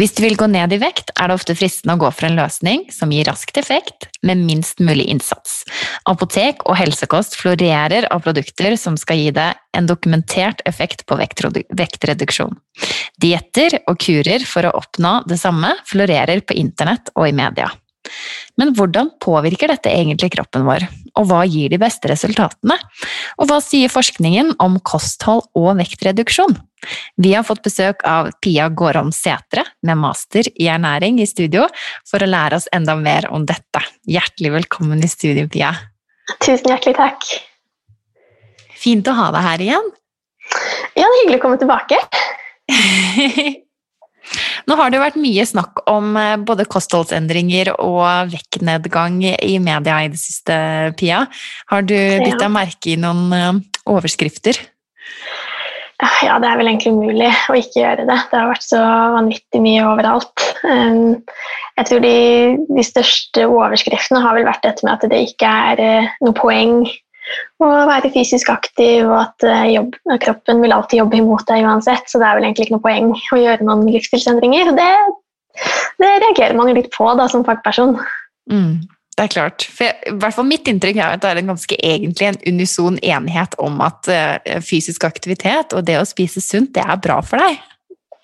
Hvis du vil gå ned i vekt, er det ofte fristende å gå for en løsning som gir raskt effekt, med minst mulig innsats. Apotek og helsekost florerer av produkter som skal gi deg en dokumentert effekt på vektreduksjon. Dietter og kurer for å oppnå det samme florerer på internett og i media. Men hvordan påvirker dette egentlig kroppen vår, og hva gir de beste resultatene? Og hva sier forskningen om kosthold og vektreduksjon? Vi har fått besøk av Pia Gårholm Sætre med master i ernæring i studio for å lære oss enda mer om dette. Hjertelig velkommen i studio, Pia. Tusen hjertelig takk. Fint å ha deg her igjen. Ja, det er hyggelig å komme tilbake. Nå har det vært mye snakk om eh, både kostholdsendringer og vektnedgang i media i det siste, Pia. Har du bitt deg merke i noen eh, overskrifter? Ja, det er vel egentlig umulig å ikke gjøre det. Det har vært så vanvittig mye overalt. Um, jeg tror de, de største overskriftene har vel vært dette med at det ikke er eh, noe poeng å være fysisk aktiv, og at eh, jobb, kroppen vil alltid jobbe imot deg uansett. Så det er vel egentlig ikke noe poeng å gjøre noen livsstilsendringer. Det, det reagerer man jo litt på da, som fagperson. Mm. Det er klart. For jeg, i hvert fall Mitt inntrykk er at det er en ganske egentlig en unison enighet om at uh, fysisk aktivitet og det å spise sunt, det er bra for deg.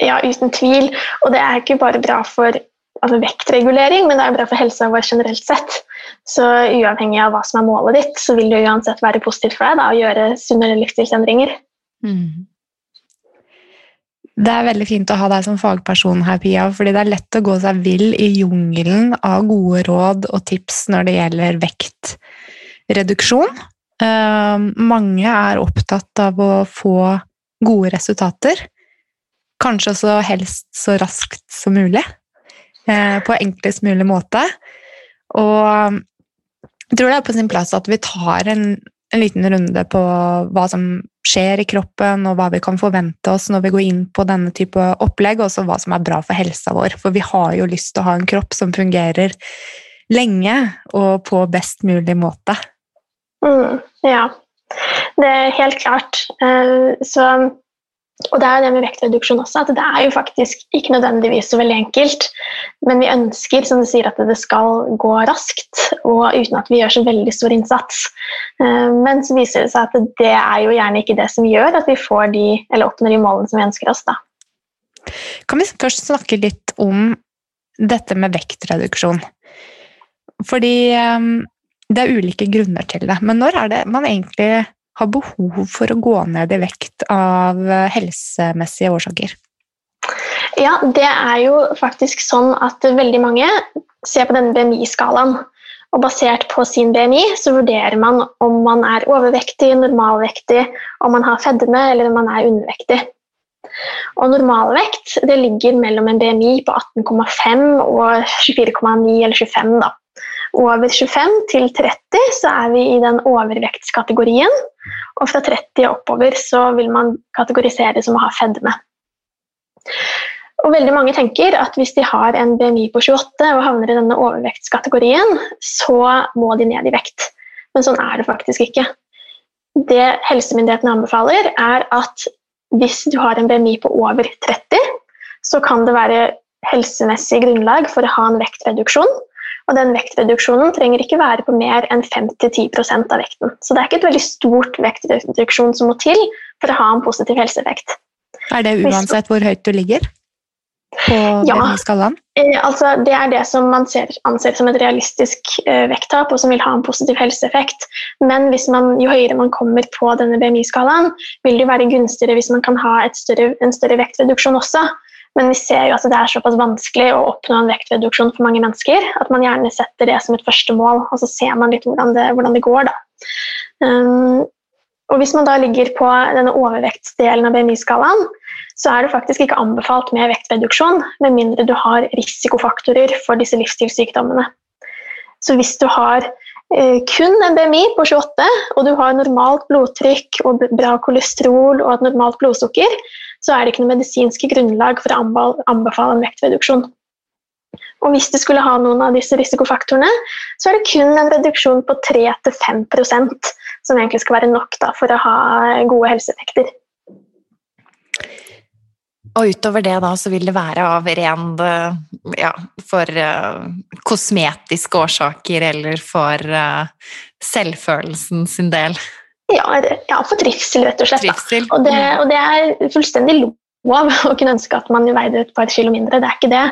Ja, uten tvil. Og det er ikke bare bra for altså, vektregulering, men det er bra for helsa vår generelt sett. Så uavhengig av hva som er målet ditt, så vil det uansett være positivt for deg da, å gjøre sunnere livsstilsendringer. Mm. Det er veldig fint å ha deg som fagperson her, Pia, fordi det er lett å gå seg vill i jungelen av gode råd og tips når det gjelder vektreduksjon. Uh, mange er opptatt av å få gode resultater. Kanskje også helst så raskt som mulig. Uh, på enklest mulig måte. Og jeg tror det er på sin plass at vi tar en, en liten runde på hva som skjer i kroppen, og hva vi kan forvente oss når vi går inn på denne type opplegg, og hva som er bra for helsa vår. For vi har jo lyst til å ha en kropp som fungerer lenge og på best mulig måte. Mm, ja, det er helt klart. Eh, så og det er jo det med vektreduksjon også, at det er jo faktisk ikke nødvendigvis så veldig enkelt. Men vi ønsker som du sier, at det skal gå raskt, og uten at vi gjør så veldig stor innsats. Eh, men så viser det seg at det er jo gjerne ikke det som gjør at vi får de, eller oppnår de målene som vi ønsker oss. da. Kan vi først snakke litt om dette med vektreduksjon? Fordi eh, det er ulike grunner til det. Men når er det man egentlig har behov for å gå ned i vekt av eh, helsemessige årsaker? Ja, det er jo faktisk sånn at veldig mange ser på denne BMI-skalaen. Og basert på sin BMI så vurderer man om man er overvektig, normalvektig, om man har fedme eller om man er undervektig. Og Normalvekt det ligger mellom en BMI på 18,5 og 24,9 eller 25. da. Over 25 til 30 så er vi i den overvektskategorien. Og fra 30 og oppover så vil man kategorisere som å ha fedme. Og veldig mange tenker at hvis de har en BMI på 28 og havner i denne overvektskategorien, så må de ned i vekt. Men sånn er det faktisk ikke. Det helsemyndighetene anbefaler, er at hvis du har en BMI på over 30, så kan det være helsemessig grunnlag for å ha en vektreduksjon. Og den vektreduksjonen trenger ikke være på mer enn 5-10% av vekten. Så det er ikke et veldig stort vektreduksjon som må til for å ha en positiv helseeffekt. Er det uansett hvor høyt du ligger? På ja, skalaen? Eh, altså, det er det som man ser, anser som et realistisk eh, vekttap, og som vil ha en positiv helseeffekt. Men man, jo høyere man kommer på denne BMI-skalaen, vil det være gunstigere hvis man kan ha større, en større vektreduksjon også. Men vi ser jo at det er såpass vanskelig å oppnå en vektreduksjon for mange mennesker at man gjerne setter det som et første mål, og så ser man litt hvordan det, hvordan det går. da. Um, Og hvis man da ligger på denne overvektsdelen av BMI-skalaen, så er det faktisk ikke anbefalt med vektreduksjon, med mindre du har risikofaktorer for disse livsstilssykdommene. Så hvis du har eh, kun en BMI på 28, og du har normalt blodtrykk og bra kolesterol og et normalt blodsukker, så er det ikke noe medisinske grunnlag for å anbefale en vektreduksjon. Og hvis du skulle ha noen av disse risikofaktorene, så er det kun en reduksjon på 3-5% som egentlig skal være nok da, for å ha gode helseeffekter. Og utover det da, så vil det være av ren ja, for uh, kosmetiske årsaker eller for uh, selvfølelsen sin del? Ja, ja, for trivsel, rett og slett. Trivsel. Og, det, og det er fullstendig lov å kunne ønske at man veide et par kilo mindre. Det er ikke det.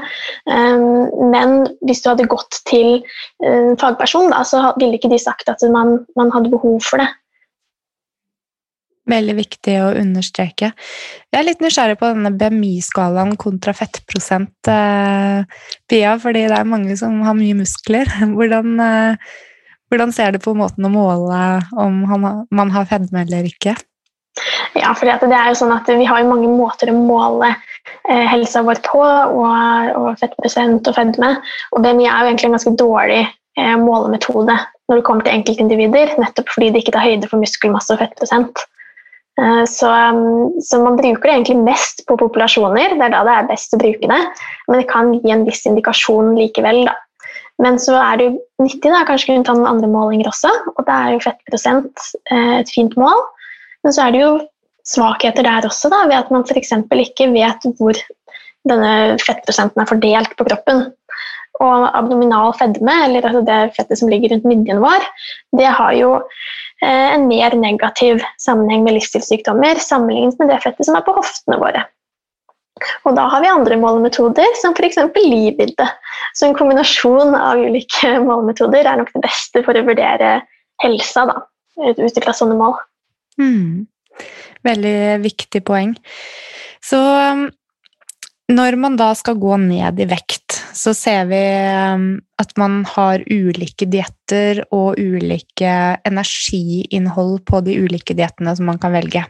Um, men hvis du hadde gått til um, fagperson, da, så ville ikke de sagt at man, man hadde behov for det. Veldig viktig å understreke. Jeg er litt nysgjerrig på denne BMI-skalaen kontra fettprosent, uh, Pia, fordi det er mange som har mye muskler. Hvordan, uh, hvordan ser du på måten å måle om man har fedme eller ikke? Ja, for det er jo sånn at Vi har mange måter å måle eh, helsa vår på, og, og fettprosent og fedme. Og BMI er jo egentlig en ganske dårlig eh, målemetode når det kommer til enkeltindivider, nettopp fordi det ikke tar høyde for muskelmasse og fettprosent. Eh, så, um, så, man bruker det egentlig mest på populasjoner, det er da det er best å bruke det. Men det kan gi en viss indikasjon likevel. da. Men så er det jo nyttig da, kanskje kunne ta noen andre målinger også, og da er jo fettprosent eh, et fint mål. Men så er det jo svakheter der også, da, ved at man f.eks. ikke vet hvor denne fettprosenten er fordelt på kroppen. Og abdominal fedme, eller altså det fettet som ligger rundt midjen vår, det har jo eh, en mer negativ sammenheng med livsstilssykdommer sammenlignet med det fettet som er på hoftene våre. Og da har vi andre målemetoder, som f.eks. livbilde. Så en kombinasjon av ulike målemetoder er nok det beste for å vurdere helsa da, ut ifra sånne mål. Mm. Veldig viktig poeng. Så um, når man da skal gå ned i vekt, så ser vi um, at man har ulike dietter og ulike energiinnhold på de ulike diettene som man kan velge.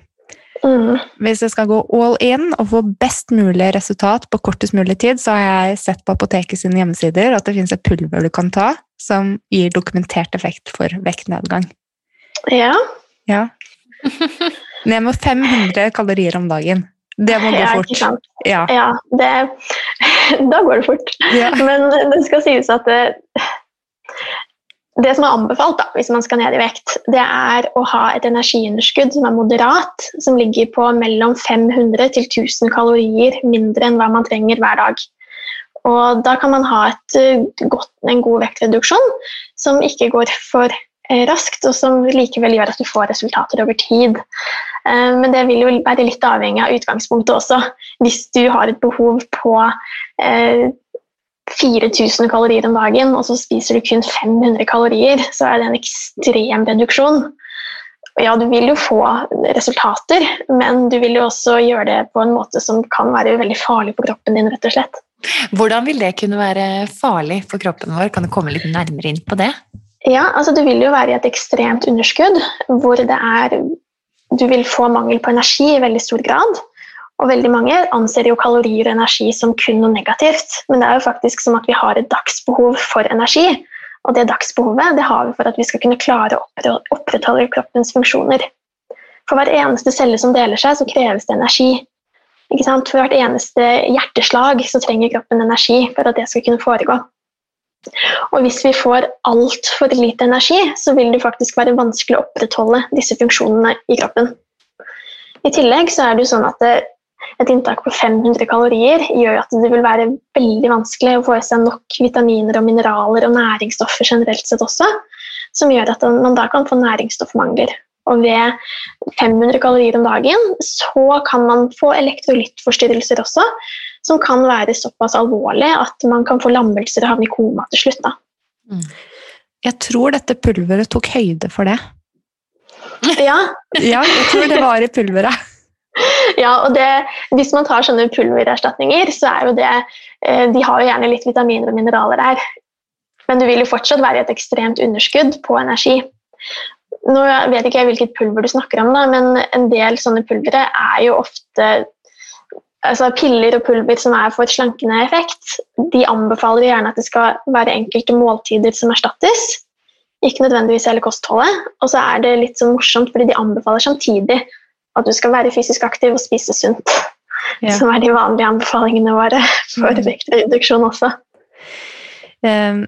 Mm. Hvis jeg skal gå all in og få best mulig resultat på kortest mulig tid, så har jeg sett på apoteket sine hjemmesider at det finnes et pulver du kan ta som gir dokumentert effekt for vektnedgang. Ja. ja. Ned med 500 kalorier om dagen. Det må gå ja, fort. Ja, ja det, da går det fort. Ja. Men det skal sies at det, det som er anbefalt da, hvis man skal ned i vekt, det er å ha et energiunderskudd som er moderat, som ligger på mellom 500 til 1000 kalorier mindre enn hva man trenger hver dag. Og da kan man ha et, godt, en god vektreduksjon som ikke går for Eh, raskt, og som likevel gjør at du får resultater over tid. Eh, men det vil jo være litt avhengig av utgangspunktet også. Hvis du har et behov på 4000 eh, kalorier om dagen, og så spiser du kun 500 kalorier, så er det en ekstrem reduksjon. Ja, du vil jo få resultater, men du vil jo også gjøre det på en måte som kan være veldig farlig for kroppen din. rett og slett. Hvordan vil det kunne være farlig for kroppen vår? Kan du komme litt nærmere inn på det? Ja, altså Du vil jo være i et ekstremt underskudd hvor det er Du vil få mangel på energi i veldig stor grad. Og veldig mange anser jo kalorier og energi som kun noe negativt. Men det er jo faktisk som at vi har et dagsbehov for energi. Og det dagsbehovet det har vi for at vi skal kunne klare å opprettholde kroppens funksjoner. For hver eneste celle som deler seg, så kreves det energi. For hvert eneste hjerteslag så trenger kroppen energi for at det skal kunne foregå. Og hvis vi får altfor lite energi, så vil det faktisk være vanskelig å opprettholde disse funksjonene i kroppen. I tillegg så er det jo sånn at et inntak på 500 kalorier gjør at det vil være veldig vanskelig å få i seg nok vitaminer og mineraler og næringsstoffer generelt sett også, som gjør at man da kan få næringsstoffmangler. Og ved 500 kalorier om dagen så kan man få elektrolyttforstyrrelser også, som kan være såpass alvorlig at man kan få lammelser og havne i koma til slutt. Mm. Jeg tror dette pulveret tok høyde for det. Ja. ja jeg tror det var i pulveret. Ja, og det, Hvis man tar sånne pulvererstatninger, så er jo det eh, De har jo gjerne litt vitaminer og mineraler der. Men du vil jo fortsatt være i et ekstremt underskudd på energi. nå vet ikke jeg hvilket pulver du snakker om, da, men en del sånne pulvere er jo ofte altså Piller og pulver som er for slankende effekt, de anbefaler gjerne at det skal være enkelte måltider som erstattes. Ikke nødvendigvis hele kostholdet. Og så er det litt sånn morsomt, fordi de anbefaler samtidig at du skal være fysisk aktiv og spise sunt. Ja. Som er de vanlige anbefalingene våre for mm. vektreduksjon også. Um,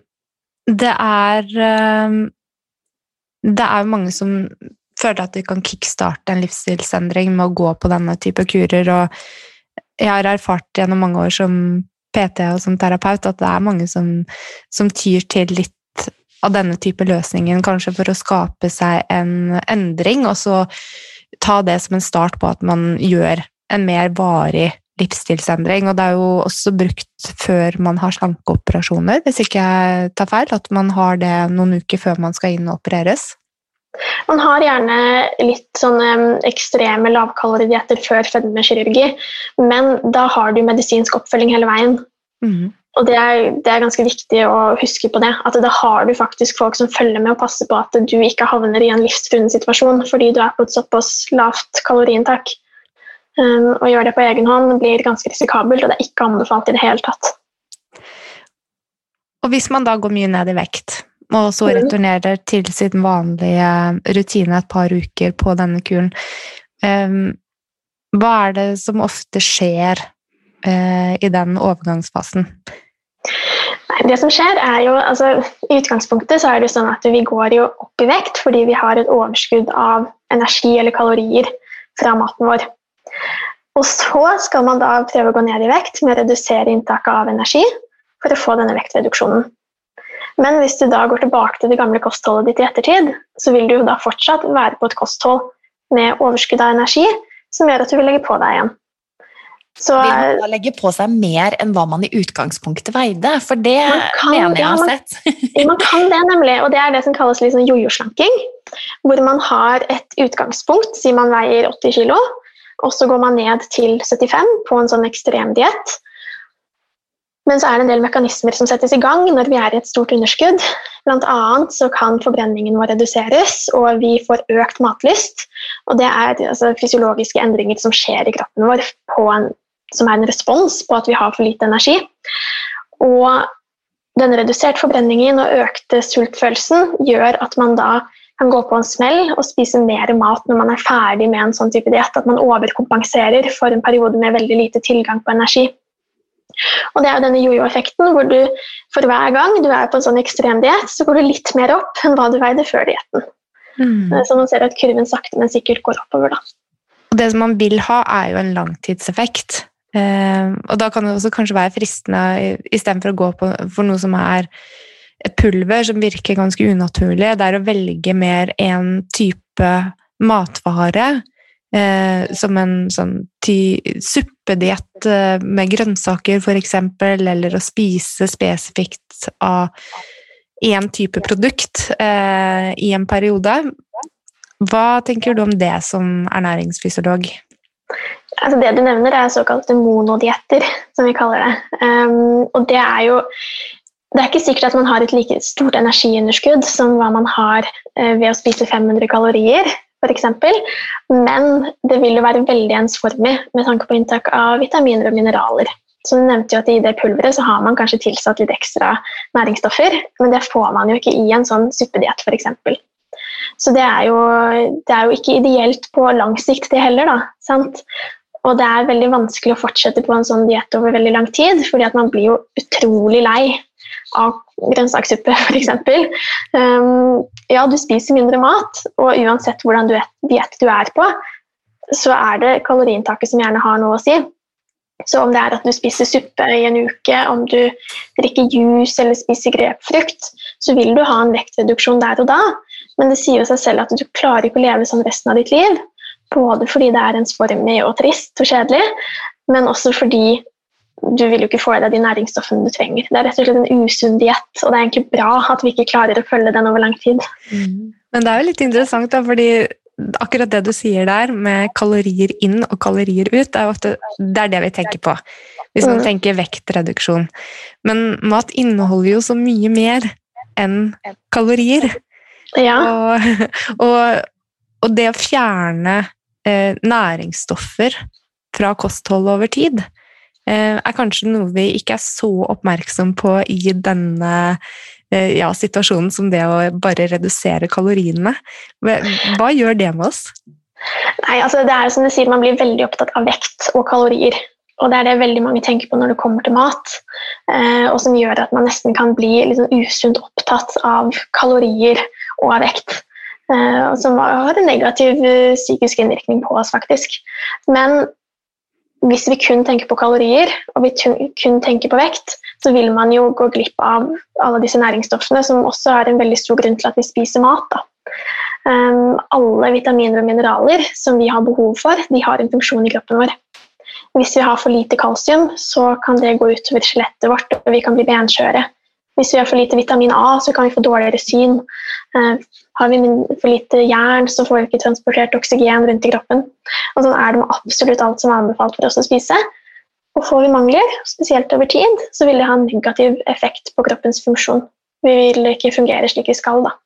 det er um, Det er mange som føler at de kan kickstarte en livsstilsendring med å gå på denne type kurer. og jeg har erfart gjennom mange år som PT og som terapeut at det er mange som, som tyr til litt av denne type løsningen, kanskje for å skape seg en endring, og så ta det som en start på at man gjør en mer varig livsstilsendring. Og det er jo også brukt før man har slankeoperasjoner, hvis ikke jeg tar feil, at man har det noen uker før man skal inn og opereres. Man har gjerne litt sånne ekstreme lavkaloridietter før fedmekirurgi, men da har du medisinsk oppfølging hele veien. Mm. Og det er, det er, ganske viktig å huske på det. At da har du faktisk folk som følger med og passer på at du ikke havner i en livstruende situasjon fordi du er på et såpass lavt kaloriinntak. Um, å gjøre det på egen hånd blir ganske risikabelt, og det er ikke anbefalt i det hele tatt. Og hvis man da går mye ned i vekt, og så mm. returnerer til sin vanlige rutine et par uker på denne kuren. Um, hva er det som ofte skjer uh, i den overgangsfasen? Det som skjer er jo, altså I utgangspunktet så er det sånn at vi går jo opp i vekt fordi vi har et overskudd av energi eller kalorier fra maten vår. Og så skal man da prøve å gå ned i vekt med å redusere inntaket av energi for å få denne vektreduksjonen. Men hvis du da går tilbake til det gamle kostholdet ditt i ettertid, så vil du jo da fortsatt være på et kosthold med overskudd av energi som gjør at du vil legge på deg igjen. Så, vil man da legge på seg mer enn hva man i utgangspunktet veide? For det kan, mener jeg har sett. Ja, man, kan det, nemlig. Og det er det som kalles liksom jojo-slanking. Hvor man har et utgangspunkt, sier man veier 80 kg, og så går man ned til 75 på en sånn ekstremdiett. Men så er det en del mekanismer som settes i gang når vi er i et stort underskudd. Blant annet så kan forbrenningen vår reduseres, og vi får økt matlyst. Og det er altså, fysiologiske endringer som skjer i kroppen vår en, som er en respons på at vi har for lite energi. Og den reduserte forbrenningen og økte sultfølelsen gjør at man da kan gå på en smell og spise mer mat når man er ferdig med en sånn type diett. At man overkompenserer for en periode med veldig lite tilgang på energi. Og det er jo denne jojo-effekten hvor du for hver gang du er på en sånn ekstrem diett, så går du litt mer opp enn hva du veide før dietten. Mm. Så man ser at kurven sakte, men sikkert går oppover. da. Og det som man vil ha, er jo en langtidseffekt. Eh, og da kan det også kanskje være fristende, istedenfor å gå på, for noe som er pulver som virker ganske unaturlig, det er å velge mer en type matvare eh, som en sånn suppediett eh, med grønnsaker f.eks., eller å spise spesifikt av én type produkt eh, i en periode. Hva tenker du om det som ernæringsfysiolog? Altså det du nevner, er såkalte monodietter, som vi kaller det. Um, og det er jo det er ikke sikkert at man har et like stort energiunderskudd som hva man har uh, ved å spise 500 kalorier f.eks. Men det vil jo være veldig ensformig med tanke på inntak av vitaminer og mineraler. Så du nevnte jo at I det pulveret så har man kanskje tilsatt litt ekstra næringsstoffer, men det får man jo ikke i en sånn suppediett f.eks. Så det er, jo, det er, jo, ikke ideelt på lang sikt, det heller. da, sant? Og det er veldig vanskelig å fortsette på en sånn diett over veldig lang tid, fordi at man blir jo utrolig lei av grønnsakssuppe, f.eks. Um, ja, du spiser mindre mat, og uansett hvordan diett du er på, så er det kaloriinntaket som gjerne har noe å si. Så om det er at du spiser suppe i en uke, om du drikker juice eller spiser grepfrukt, så vil du ha en vektreduksjon der og da. Men det sier jo seg selv at du klarer ikke å leve sånn resten av ditt liv. Både fordi det er ensformig og trist og kjedelig, men også fordi du vil jo ikke få i deg de næringsstoffene du trenger. Det er rett og slett en usunn diett, og det er egentlig bra at vi ikke klarer å følge den over lang tid. Mm. Men det er jo litt interessant, da, fordi akkurat det du sier der med kalorier inn og kalorier ut, det er, ofte, det, er det vi tenker på hvis man mm. tenker vektreduksjon. Men mat inneholder jo så mye mer enn kalorier. Ja. Og, og, og det å fjerne eh, næringsstoffer fra kosthold over tid eh, er kanskje noe vi ikke er så oppmerksom på i denne eh, ja, situasjonen som det å bare redusere kaloriene. Hva, gjør det med oss? Nei, altså det er som du sier, Man blir veldig opptatt av vekt og kalorier. Og det er det veldig mange tenker på når det kommer til mat. Eh, og som gjør at man nesten kan bli sånn usunt opptatt av kalorier og av vekt. Eh, og som har en negativ eh, psykisk innvirkning på oss, faktisk. Men hvis vi kun tenker på kalorier og vi kun tenker på vekt, så vil man jo gå glipp av alle disse næringsstoffene, som også er en veldig stor grunn til at vi spiser mat. Um, alle vitaminer og mineraler som vi har behov for, de har en funksjon i kroppen vår. Hvis vi har for lite kalsium, så kan det gå utover skjelettet vårt, og vi kan bli benskjøre. Hvis vi har for lite vitamin A, så kan vi få dårligere syn. Uh, har vi for lite jern, så får vi ikke transportert oksygen rundt i kroppen. Og sånn er det med absolutt alt som er anbefalt for oss å spise. Og får vi mangler, spesielt over tid, så vil det ha en negativ effekt på kroppens funksjon. Vi vil ikke fungere slik vi skal, da.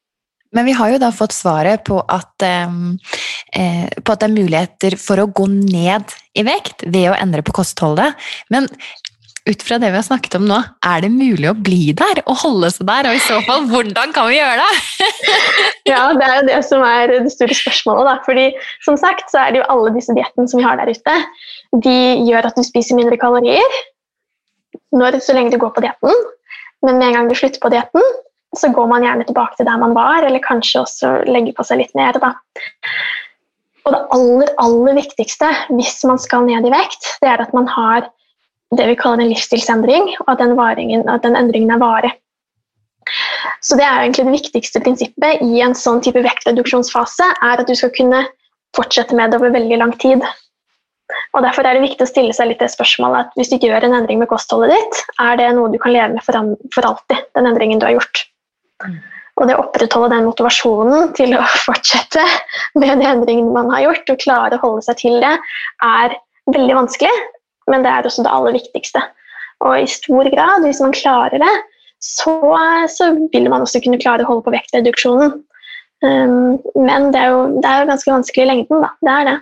Men vi har jo da fått svaret på at, eh, på at det er muligheter for å gå ned i vekt ved å endre på kostholdet. Men ut fra det vi har snakket om nå, er det mulig å bli der og holde seg der? Og i så fall, hvordan kan vi gjøre det? ja, det er jo det som er det store spørsmålet. Da. Fordi som sagt så er det jo alle disse diettene som vi har der ute, de gjør at du spiser mindre kalorier når, så lenge du går på dietten. Men med en gang du slutter på dietten, så går man gjerne tilbake til der man var, eller kanskje også legger på seg litt mer. Da. Og det aller, aller viktigste hvis man skal ned i vekt, det er at man har det vi kaller en livsstilsendring, og at den, varingen, at den endringen er varig. Så det er egentlig det viktigste prinsippet i en sånn type vektreduksjonsfase, er at du skal kunne fortsette med det over veldig lang tid. Og Derfor er det viktig å stille seg litt det spørsmålet at hvis du gjør en endring med kostholdet ditt, er det noe du kan leve med for, for alltid, den endringen du har gjort. Og det å opprettholde den motivasjonen til å fortsette med de endringene man har gjort, og klare å holde seg til det, er veldig vanskelig men det er også det aller viktigste. Og i stor grad, hvis man klarer det, så, så vil man også kunne klare å holde på vektreduksjonen. Um, men det er, jo, det er jo ganske vanskelig i lengden, da. Det er det.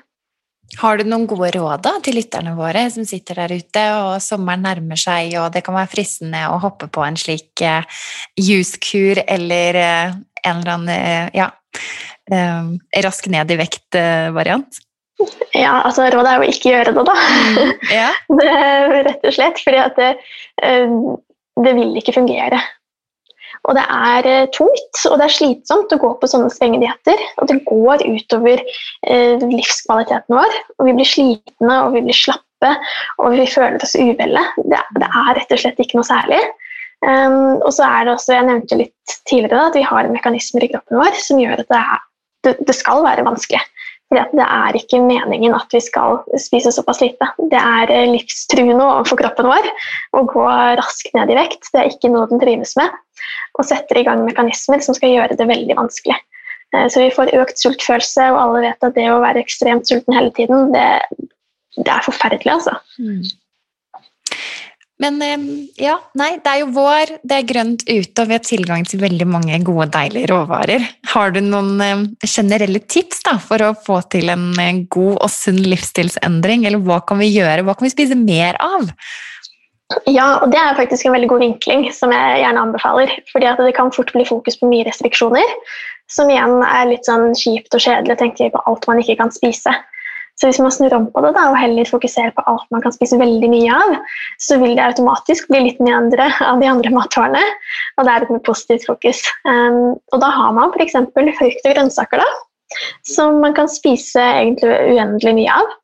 Har du noen gode råd da, til lytterne våre som sitter der ute, og sommeren nærmer seg, og det kan være fristende å hoppe på en slik uh, juskur eller uh, en eller annen uh, ja, rask ned i vekt-variant? Ja, altså rådet er jo ikke gjøre det, da. Mm, ja. det, rett og slett fordi at det, eh, det, vil ikke fungere. Og det er eh, tungt og det er slitsomt å gå på sånne strenge dietter. Og det går utover eh, livskvaliteten vår. Og vi blir slitne og vi blir slappe og vi føler oss uvelle. Det, det er rett og slett ikke noe særlig. Um, og så er det også, jeg nevnte litt tidligere, at vi har mekanismer i kroppen vår som gjør at det, er, det, det skal være vanskelig. Fordi det er ikke meningen at vi skal spise såpass lite. Det er eh, livstruende overfor kroppen vår å gå raskt ned i vekt. Det er ikke noe den trives med. Og setter i gang mekanismer som skal gjøre det veldig vanskelig. Eh, så vi får økt sultfølelse, og alle vet at det å være ekstremt sulten hele tiden, det, det er forferdelig, altså. Mm. Men ja, nei, det er jo vår, det er grønt ute, og vi har tilgang til veldig mange gode, deilige råvarer. Har du noen generelle tips da, for å få til en god og sunn livsstilsendring? Eller hva kan vi gjøre, hva kan vi spise mer av? Ja, og det er faktisk en veldig god vinkling som jeg gjerne anbefaler. fordi det kan fort bli fokus på mye restriksjoner, som igjen er litt sånn kjipt og kjedelig å tenke på alt man ikke kan spise. Så hvis man snur om på det da, og heller fokuserer på alt man kan spise veldig mye av, så vil det automatisk bli litt mindre av de andre matvarene. Og det er et med positivt fokus. Um, og da har man f.eks. frukt og grønnsaker, da, som man kan spise egentlig uendelig mye av.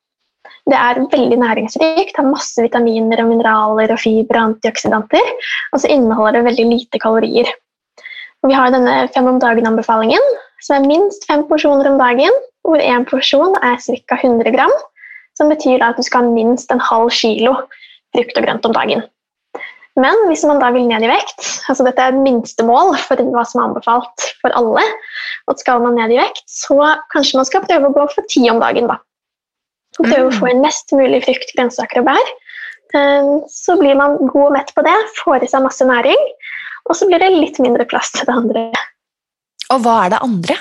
Det er veldig næringsrikt, har masse vitaminer og mineraler og fiber og antioksidanter. Og så inneholder det veldig lite kalorier. Og vi har denne fem om dagen-anbefalingen, som er minst fem porsjoner om dagen hvor én porsjon er ca. 100 gram, som betyr at du skal ha minst en halv kilo frukt og grønt om dagen. Men hvis man da vil ned i vekt, altså dette er minstemål for hva som er anbefalt for alle, og skal man ned i vekt, så kanskje man skal prøve å gå for ti om dagen. da. Og prøve å få inn mest mulig frukt, grønnsaker og bær. Ehm, så blir man god og mett på det, får i seg masse næring, og så blir det litt mindre plass til det andre Og hva er det andre?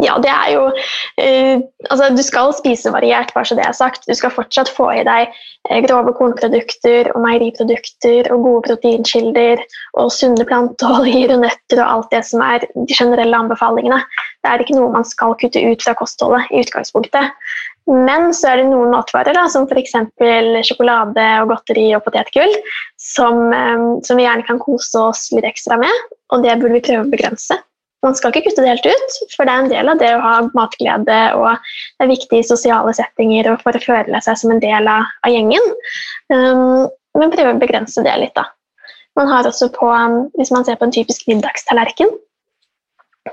Ja, det er jo uh, Altså, du skal spise variert, bare så det er sagt. Du skal fortsatt få i deg uh, grove kornprodukter og meieriprodukter og gode proteinkilder og sunne planteoljer og nøtter og alt det som er de generelle anbefalingene. Det er ikke noe man skal kutte ut fra kostholdet i utgangspunktet. Men så er det noen matvarer, da, som f.eks. sjokolade og godteri og potetgull, som, um, som vi gjerne kan kose oss litt ekstra med, og det burde vi prøve å begrense. Man skal ikke kutte det helt ut, for det er en del av det å ha matglede, og det er viktig i sosiale settinger og for å føle seg som en del av, av gjengen. Um, men prøve å begrense det litt, da. Man har også på, um, Hvis man ser på en typisk middagstallerken,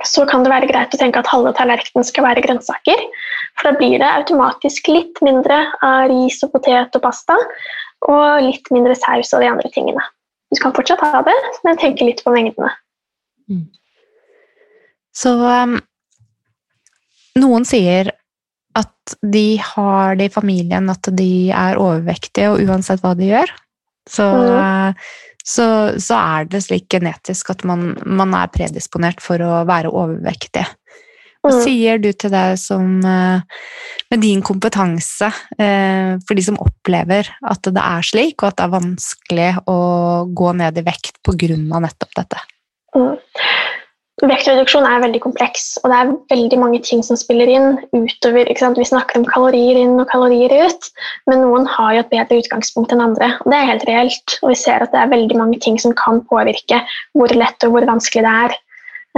så kan det være greit å tenke at halve tallerkenen skal være grønnsaker. For da blir det automatisk litt mindre av ris og potet og pasta, og litt mindre saus og de andre tingene. Du kan fortsatt ha det, men tenke litt på mengdene. Mm. Så um, noen sier at de har det i familien at de er overvektige, og uansett hva de gjør, så, mm. så, så er det slik genetisk at man, man, er predisponert for å være overvektig. Hva mm. sier du til deg som uh, Med din kompetanse, uh, for de som opplever at det er slik, og at det er vanskelig å gå ned i vekt pga. nettopp dette? Mm. Vektreduksjon er veldig kompleks, og det er veldig mange ting som spiller inn. utover, Vi snakker om kalorier inn og kalorier ut, men noen har jo et bedre utgangspunkt enn andre. og Det er helt reelt, og vi ser at det er veldig mange ting som kan påvirke hvor lett og hvor vanskelig det er.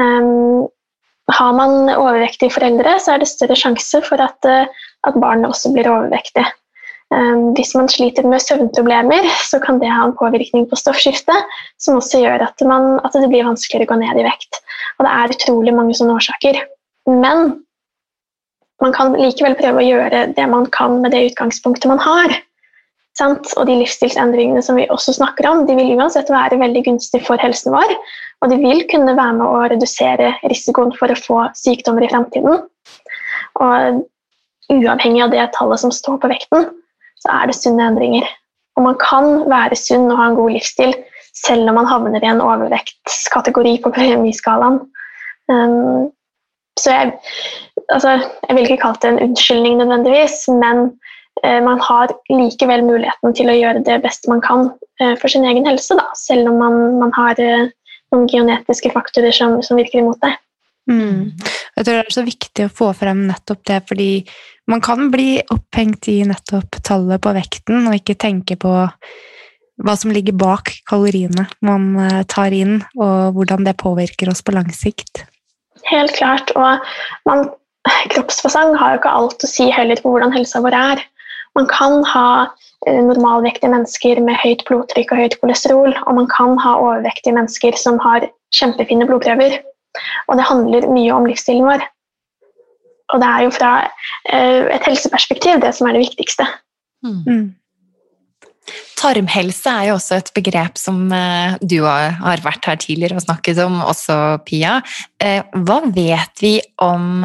Um, har man overvektige foreldre, så er det større sjanse for at, uh, at barnet også blir overvektig. Um, hvis man sliter med søvnproblemer, så kan det ha en påvirkning på stoffskiftet som også gjør at, man, at, det blir vanskeligere å gå ned i vekt. Og det er utrolig mange sånne årsaker. Men man kan likevel prøve å gjøre det man kan med det utgangspunktet man har. Sant? Og de livsstilsendringene som vi også snakker om, de vil uansett være veldig gunstige for helsen vår. Og de vil kunne være med å redusere risikoen for å få sykdommer i fremtiden. Og uavhengig av det tallet som står på vekten, så er det sunne endringer. Og man kan være sunn og ha en god livsstil selv om man havner i en overvektskategori på BMI-skalaen. Um, så jeg, altså, jeg vil ikke kalle det en unnskyldning nødvendigvis, men uh, man har likevel muligheten til å gjøre det beste man kan uh, for sin egen helse, da, selv om man, man har uh, noen genetiske faktorer som, som virker imot deg. Mm. Jeg tror det er så viktig å få frem nettopp det, fordi man kan bli opphengt i nettopp tallet på vekten, og ikke tenke på hva som ligger bak kaloriene man eh, tar inn, og hvordan det påvirker oss på lang sikt. Helt klart, og man, kroppsfasong har jo ikke alt å si heller på hvordan helsa vår er. Man kan ha eh, normalvektige mennesker med høyt blodtrykk og høyt kolesterol, og man kan ha overvektige mennesker som har kjempefine blodprøver. Og det handler mye om livsstilen vår. Og det er jo fra eh, et helseperspektiv det som er det viktigste. Mm. Tarmhelse er jo også et begrep som eh, du har vært her tidligere og snakket om, også Pia. Eh, hva vet vi om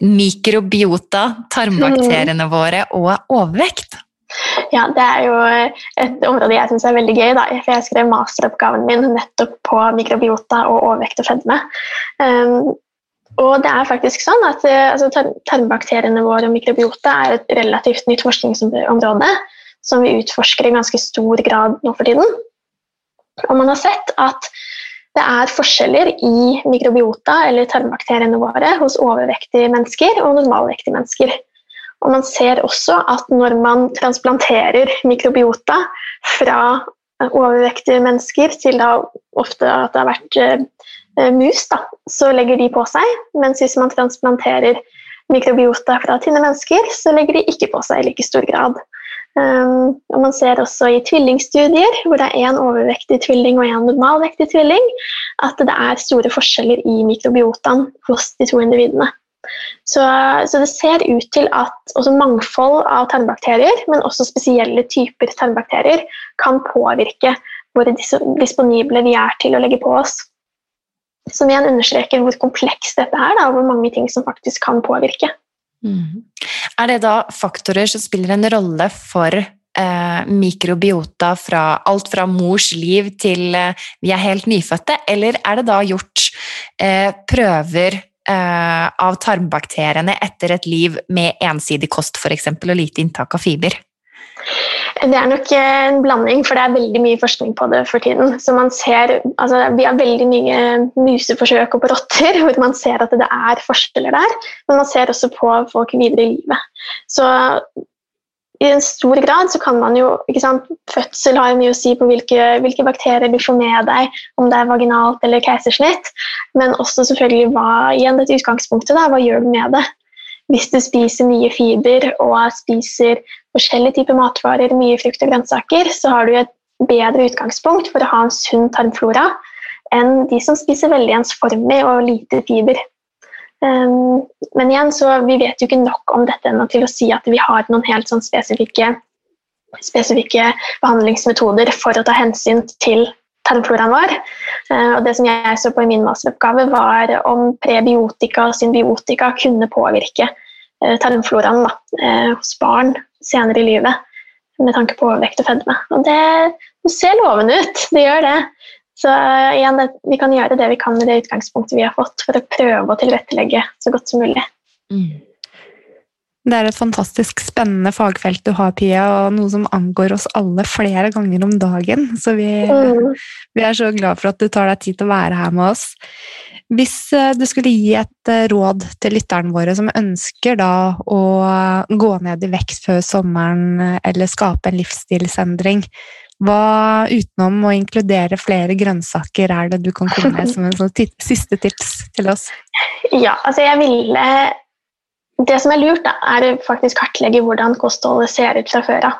mikrobiota, tarmbakteriene mm. våre og overvekt? Ja, Det er jo et område jeg syns er veldig gøy. Da, Jeg skrev masteroppgaven min nettopp på mikrobiota og overvekt og fedme. Um, og det er faktisk sånn at eh, altså, Tarmbakteriene våre og mikrobiota er et relativt nytt forskningsområde som vi utforsker i ganske stor grad nå for tiden. Og man har sett at det er forskjeller i mikrobiota eller tarmbakteriene våre hos overvektige mennesker og normalvektige mennesker. Og man ser også at når man transplanterer mikrobiota fra overvektige mennesker til da ofte at det har vært eh, mus, da, så legger de på seg. Mens hvis man transplanterer mikrobiota fra tynne mennesker, så legger de ikke på seg i like stor grad. Um, og man ser også i tvillingstudier, hvor det er én overvektig tvilling og én normalvektig tvilling, at det er store forskjeller i mikrobiotaen hos de to individene. Så, så, det ser ut til at også mangfold av tarmbakterier, men også spesielle typer tarmbakterier, kan påvirke hvor disponible vi er til å legge på oss. Som igjen understreker hvor komplekst dette er, da, og hvor mange ting som faktisk kan påvirke. Mm. Er det da faktorer som spiller en rolle for eh, mikrobiota fra alt fra mors liv til eh, vi er helt nyfødte, eller er det da gjort eh, prøver eh, av tarmbakteriene etter et liv med ensidig kost f.eks. og lite inntak av fiber? Det er nok en blanding, for det er veldig mye forskning på det for tiden. Så man ser, altså, Vi har veldig mye museforsøk og på rotter hvor man ser at det er forskjeller der. Men man ser også på folk videre i livet. Så i en stor grad så kan man jo ikke sant, Fødsel har mye å si på hvilke, hvilke, bakterier du får med deg, om det er vaginalt eller keisersnitt. Men også selvfølgelig hva, igjen dette utgangspunktet, da, hva gjør du med det? Hvis du spiser mye fiber og spiser forskjellige typer matvarer, mye frukt og grønnsaker, så har du et bedre utgangspunkt for å ha en sunn tarmflora enn de som spiser veldig ensformig og lite fiber. Um, men igjen, så vi vet jo ikke nok om dette ennå til å si at vi har noen helt sånn spesifikke, spesifikke behandlingsmetoder for å ta hensyn til tarmfloraen vår. Uh, og det som jeg så på i min masteroppgave, var om prebiotika og symbiotika kunne påvirke tarmfloraen da, uh, hos barn senere i livet med tanke på overvekt og fedme. Og det, ser lovende ut, det gjør det. Så igjen, vi kan gjøre det vi kan med det utgangspunktet vi har fått, for å prøve å tilrettelegge så godt som mulig. Mm. Det er et fantastisk spennende fagfelt du har, Pia, og noe som angår oss alle flere ganger om dagen. Så vi, mm. vi er så glad for at du tar deg tid til å være her med oss. Hvis eh, du skulle gi et eh, råd til lytterne våre som ønsker da å gå ned i vekt før sommeren eller skape en livsstilsendring, hva utenom å inkludere flere grønnsaker er det du kan komme med som en sånn siste tips til oss? Ja, altså jeg ville Det som er lurt, da, er faktisk kartlegge hvordan kostholdet ser ut fra før av.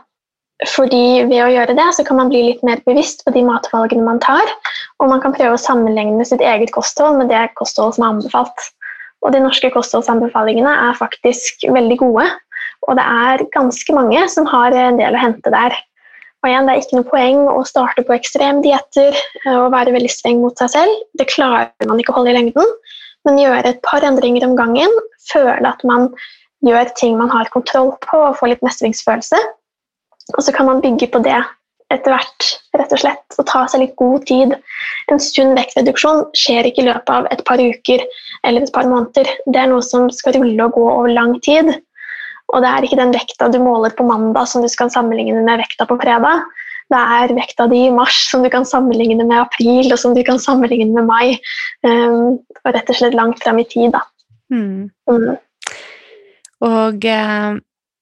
Fordi ved å gjøre det, så kan man bli litt mer bevisst på de matvalgene man tar, og man kan prøve å sammenligne sitt eget kosthold med det kostholdet som er anbefalt. Og de norske kostholdsanbefalingene er faktisk veldig gode, og det er ganske mange som har en del å hente der. Og igjen, Det er ikke noe poeng å starte på ekstremdietter eh, og være veldig streng mot seg selv. Det klarer man ikke å holde i lengden. Men gjøre et par endringer om gangen, føle at man gjør ting man har kontroll på og får litt mestringsfølelse. Og så kan man bygge på det etter hvert, rett og slett, og ta seg litt god tid. En sunn vektreduksjon skjer ikke i løpet av et par uker eller et par måneder. Det er noe som skal rulle og gå over lang tid. Og det er ikke den vekta du måler på mandag som du skal sammenligne med vekta på fredag. Det er vekta di i mars som du kan sammenligne med april, og som du kan sammenligne med mai. Um, og rett og slett langt frem i tid, da. Mm. Mm. Og eh,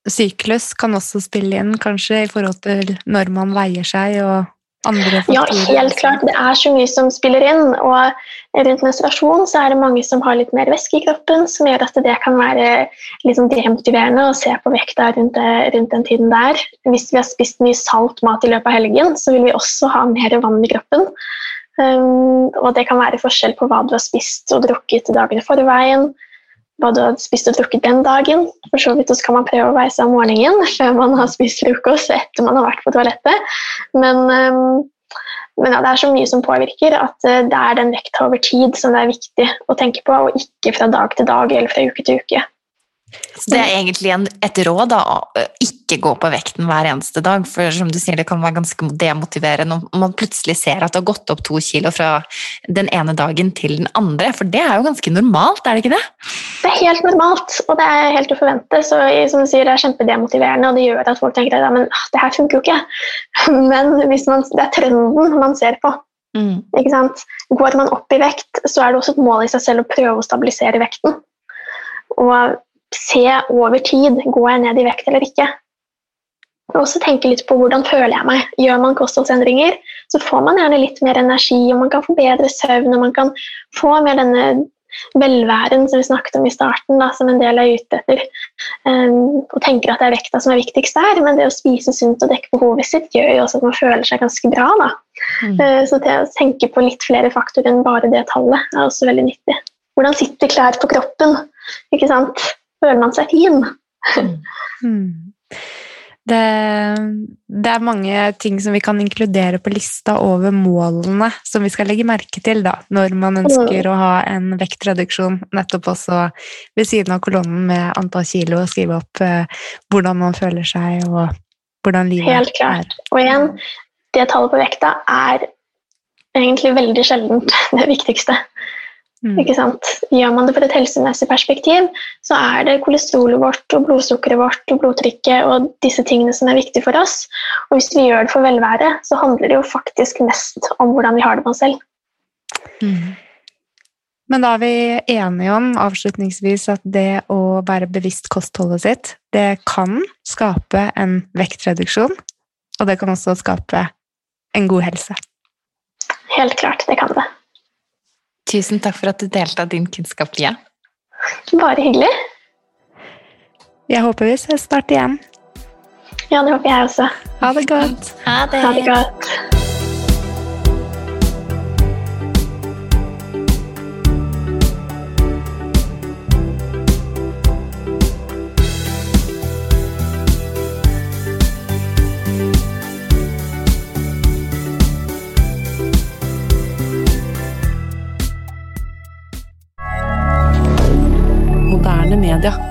syklus kan også spille inn, kanskje, i forhold til når man veier seg og andre faktorer? Ja, helt klart. Det er så mye som spiller inn. Og rundt menstruasjon så er det mange som har litt mer væske i kroppen, som gjør at det kan være sånn demotiverende å se på vekta rundt, rundt, den tiden der. Hvis vi har spist mye salt mat i løpet av helgen, så vil vi også ha mer vann i kroppen. Um, og det kan være forskjell på hva du har spist og drukket dagene forveien hva du har spist og drukket den dagen. For så vidt så kan man prøve å veise om morgenen før man har spist frokost etter man har vært på toalettet. Men, um, men ja, det er så mye som påvirker at uh, det er den vekta over tid som det er viktig å tenke på, og ikke fra dag til dag eller fra uke til uke. Så det er egentlig en, et råd da, å ikke gå på vekten hver eneste dag. For som du sier, det kan være ganske demotiverende når man plutselig ser at det har gått opp to kilo fra den ene dagen til den andre. For det er jo ganske normalt, er det ikke det? Det er helt normalt, og det er helt å forvente. Så som du sier, det er kjempedemotiverende, og det gjør at folk tenker at ja, men, ah, det her funker jo ikke. Men man, det er trenden man ser på. Mm. Går man opp i vekt, så er det også et mål i seg selv å prøve å stabilisere vekten. Og se over tid går jeg ned i vekt eller ikke. Og også tenke litt på hvordan føler jeg meg. Gjør man kostholdsendringer, så får man gjerne litt mer energi, og man kan få bedre søvn, og man kan få mer denne velværen som vi snakket om i starten, da, som en del er ute etter. Um, og tenker at det er vekta som er viktigst der, men det å spise sunt og dekke behovet sitt gjør jo også at man føler seg ganske bra. Da. Mm. Uh, så det å tenke på litt flere faktorer enn bare det tallet er også veldig nyttig. Hvordan sitter klær på kroppen? ikke sant? Føler man seg fin. Mm. Det, det, er mange ting som vi kan inkludere på lista over målene som vi skal legge merke til da, når man ønsker mm. å ha en vektreduksjon. Nettopp også ved siden av kolonnen med antall kilo og skrive opp eh, hvordan man føler seg og hvordan livet Helt klart. er. Og igjen, det tallet på vekta er egentlig veldig sjeldent det viktigste. Mm. Ikke sant? Gjør man det fra et helsemessig perspektiv, så er det kolesterolet vårt og blodsukkeret vårt og blodtrykket og disse tingene som er viktige for oss. Og hvis vi gjør det for velvære, så handler det jo faktisk mest om hvordan vi har det med oss selv. Mm. Men da er vi enige om avslutningsvis at det å være bevisst kostholdet sitt, det kan skape en vektreduksjon, og det kan også skape en god helse. Helt klart, det kan det. Tusen takk for at du delte av din kunnskap, Lia. Bare hyggelig. Jeg håper vi ses snart igjen. Ja, det håper jeg også. Ha det godt. Ha det. Ha det godt. Moderne media.